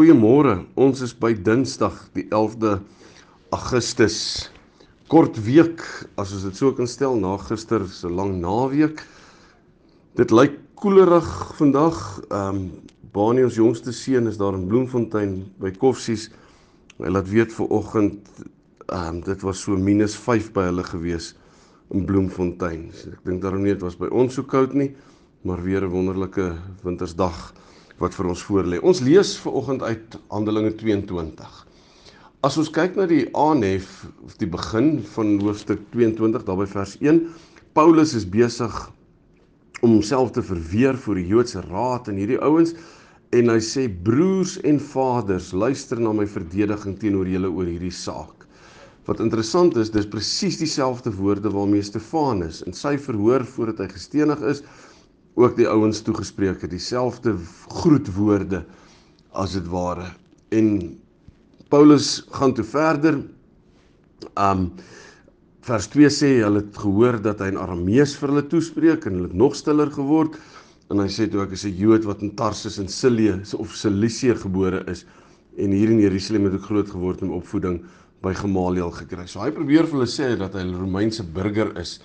Goeiemôre. Ons is by Dinsdag die 11de Augustus. Kort week, as ons dit so kan stel, na gister se lang naweek. Dit lyk koelerig vandag. Ehm um, Bani ons jongste seun is daar in Bloemfontein by Koffsies. Hy laat weet vir oggend ehm um, dit was so -5 by hulle gewees in Bloemfontein. So ek dink daarom nie dit was by ons so koud nie, maar weer 'n wonderlike wintersdag wat vir ons voorlê. Ons lees ver oggend uit Handelinge 22. As ons kyk na die aanhef of die begin van hoofstuk 22 daarby vers 1, Paulus is besig om homself te verweer voor die Joodse raad en hierdie ouens en hy sê broers en vaders, luister na my verdediging teenoor julle oor hierdie saak. Wat interessant is, dis presies dieselfde woorde waarmee Stefanus in sy verhoor voordat hy gestenig is, ook die ouens toegespreek het dieselfde groetwoorde as dit ware en Paulus gaan toe verder um vers 2 sê hulle het gehoor dat hy in Aramees vir hulle toespreek en hulle het nog stiller geword en hy sê toe ek is 'n Jood wat in Tarsus in Silië of Cilicië gebore is en hier in Jerusalem het ek groot geword en opvoeding by Gamaliel gekry. So hy probeer vir hulle sê dat hy 'n Romeinse burger is.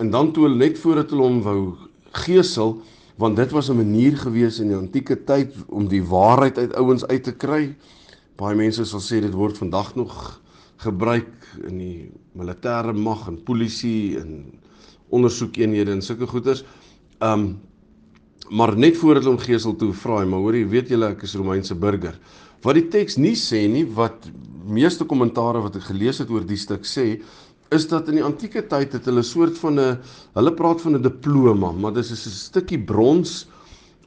En dan toe hulle net voordat hulle hom wou gesel want dit was 'n manier gewees in die antieke tyd om die waarheid uit ouens uit te kry. Baie mense sal sê dit word vandag nog gebruik in die militêre mag en polisie en ondersoekeenhede en sulke goeders. Um maar net voordat hulle hom gesel toe vra hy, maar hoor jy, weet julle ek is Romeinse burger. Wat die teks nie sê nie, wat meeste kommentare wat ek gelees het oor die stuk sê, is dat in die antieke tyd het hulle soort van 'n hulle praat van 'n diploma, maar dis is 'n stukkie brons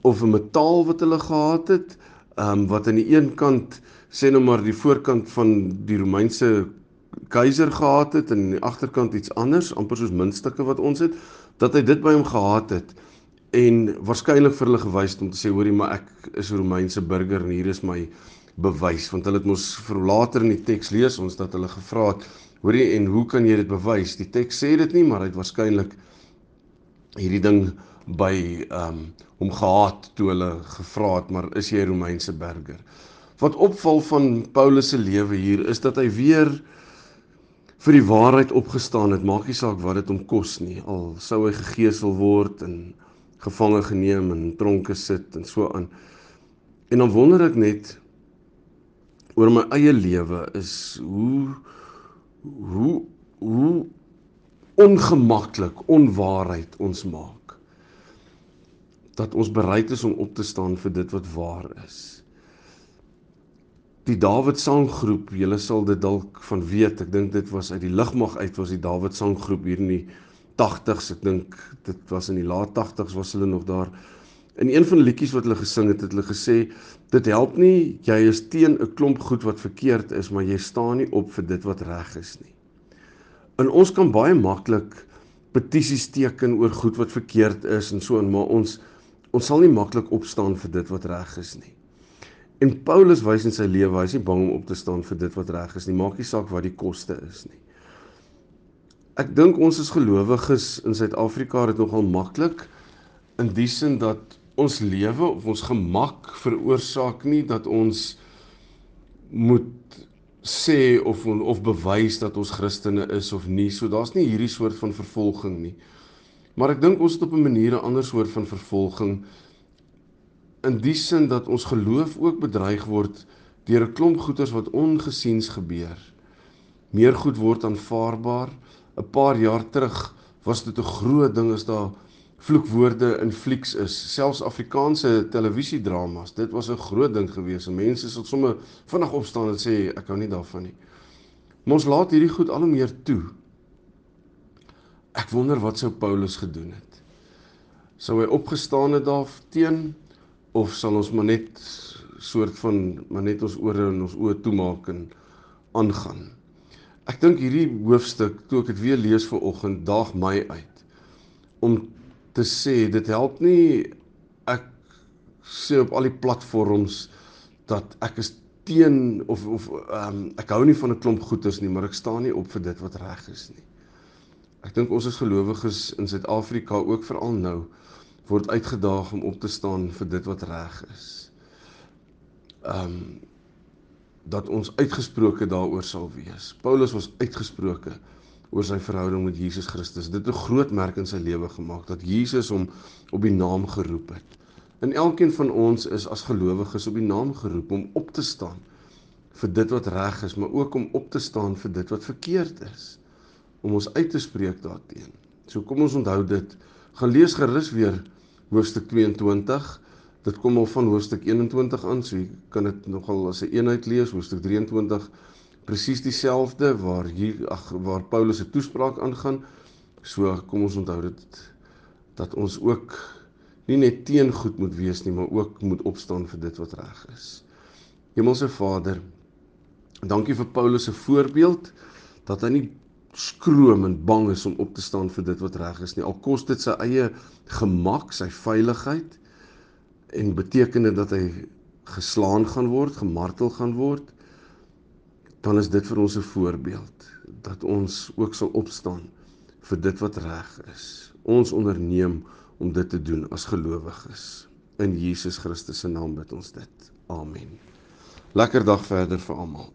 of 'n metaal wat hulle gehad het, ehm um, wat aan die een kant sê nou maar die voorkant van die Romeinse keiser gehad het en aan die agterkant iets anders, amper soos muntstukke wat ons het, dat hy dit by hom gehad het en waarskynlik vir hulle gewys om te sê hoorie maar ek is 'n Romeinse burger en hier is my bewys want hulle het mos vir later in die teks lees ons dat hulle gevra het Hoorie en hoe kan jy dit bewys? Die teks sê dit nie, maar hy het waarskynlik hierdie ding by ehm um, hom gehaat toe hulle gevra het, maar is jy Romeinse burger? Wat opval van Paulus se lewe hier is dat hy weer vir die waarheid opgestaan het. Maak nie saak wat dit hom kos nie. Al sou hy gegeesel word en gevange geneem en tronke sit en so aan. En dan wonder ek net oor my eie lewe is hoe hoe hoe ongemaklik onwaarheid ons maak dat ons bereid is om op te staan vir dit wat waar is. Die Dawid sanggroep, julle sal dit dalk van weet. Ek dink dit was uit die lugmag uit was die Dawid sanggroep hier in die 80s. Ek dink dit was in die laat 80s was hulle nog daar. In een van die liedjies wat hulle gesing het, het hulle gesê dit help nie jy is teen 'n klomp goed wat verkeerd is, maar jy staan nie op vir dit wat reg is nie. En ons kan baie maklik petisies teken oor goed wat verkeerd is en so en maar ons ons sal nie maklik opstaan vir dit wat reg is nie. En Paulus wys in sy lewe, hy is nie bang om op te staan vir dit wat reg is nie, maak nie saak wat die koste is nie. Ek dink ons as gelowiges in Suid-Afrika het nogal maklik in die sin dat ons lewe of ons gemak veroorsaak nie dat ons moet sê of of bewys dat ons Christene is of nie. So daar's nie hierdie soort van vervolging nie. Maar ek dink ons het op 'n manier 'n ander soort van vervolging in die sin dat ons geloof ook bedreig word deur 'n klomp goeters wat ongesiens gebeur. Meer goed word aanvaarbaar. 'n Paar jaar terug was dit 'n groot ding as daar vloekwoorde in flieks is, selfs Afrikaanse televisiedramas. Dit was 'n groot ding gewees. Mense sal sommer vinnig opstaan en sê ek hou nie daarvan nie. Maar ons laat hierdie goed al hoe meer toe. Ek wonder wat sou Paulus gedoen het. Sou hy opgestaan het daarteen of sal ons maar net soort van maar net ons ore en ons oë toemaak en aangaan. Ek dink hierdie hoofstuk toe ek dit weer lees vir oggend daag my uit om te sê dit help nie ek sê op al die platforms dat ek is teen of of ehm um, ek hou nie van 'n klomp goeters nie, maar ek staan nie op vir dit wat reg is nie. Ek dink ons as gelowiges in Suid-Afrika ook veral nou word uitgedaag om op te staan vir dit wat reg is. Ehm um, dat ons uitgesproke daaroor sal wees. Paulus was uitgesproke oor sy verhouding met Jesus Christus. Dit het 'n groot merk in sy lewe gemaak dat Jesus hom op die naam geroep het. En elkeen van ons is as gelowiges op die naam geroep om op te staan vir dit wat reg is, maar ook om op te staan vir dit wat verkeerd is. Om ons uit te spreek daarteenoor. So kom ons onthou dit. Gaan lees gerus weer hoofstuk 22. Dit kom al van hoofstuk 21 aan, so jy kan dit nogal as 'n een eenheid lees, hoofstuk 23 presies dieselfde waar hier ag waar Paulus se toespraak aangaan. So kom ons onthou dit dat ons ook nie net teen goed moet wees nie, maar ook moet opstaan vir dit wat reg is. Hemelse Vader, dankie vir Paulus se voorbeeld dat hy nie skroom en bang is om op te staan vir dit wat reg is nie. Al kos dit sy eie gemak, sy veiligheid en beteken dit dat hy geslaan gaan word, gemartel gaan word, dan is dit vir ons 'n voorbeeld dat ons ook sal opstaan vir dit wat reg is. Ons onderneem om dit te doen as gelowiges. In Jesus Christus se naam bid ons dit. Amen. Lekker dag verder vir almal.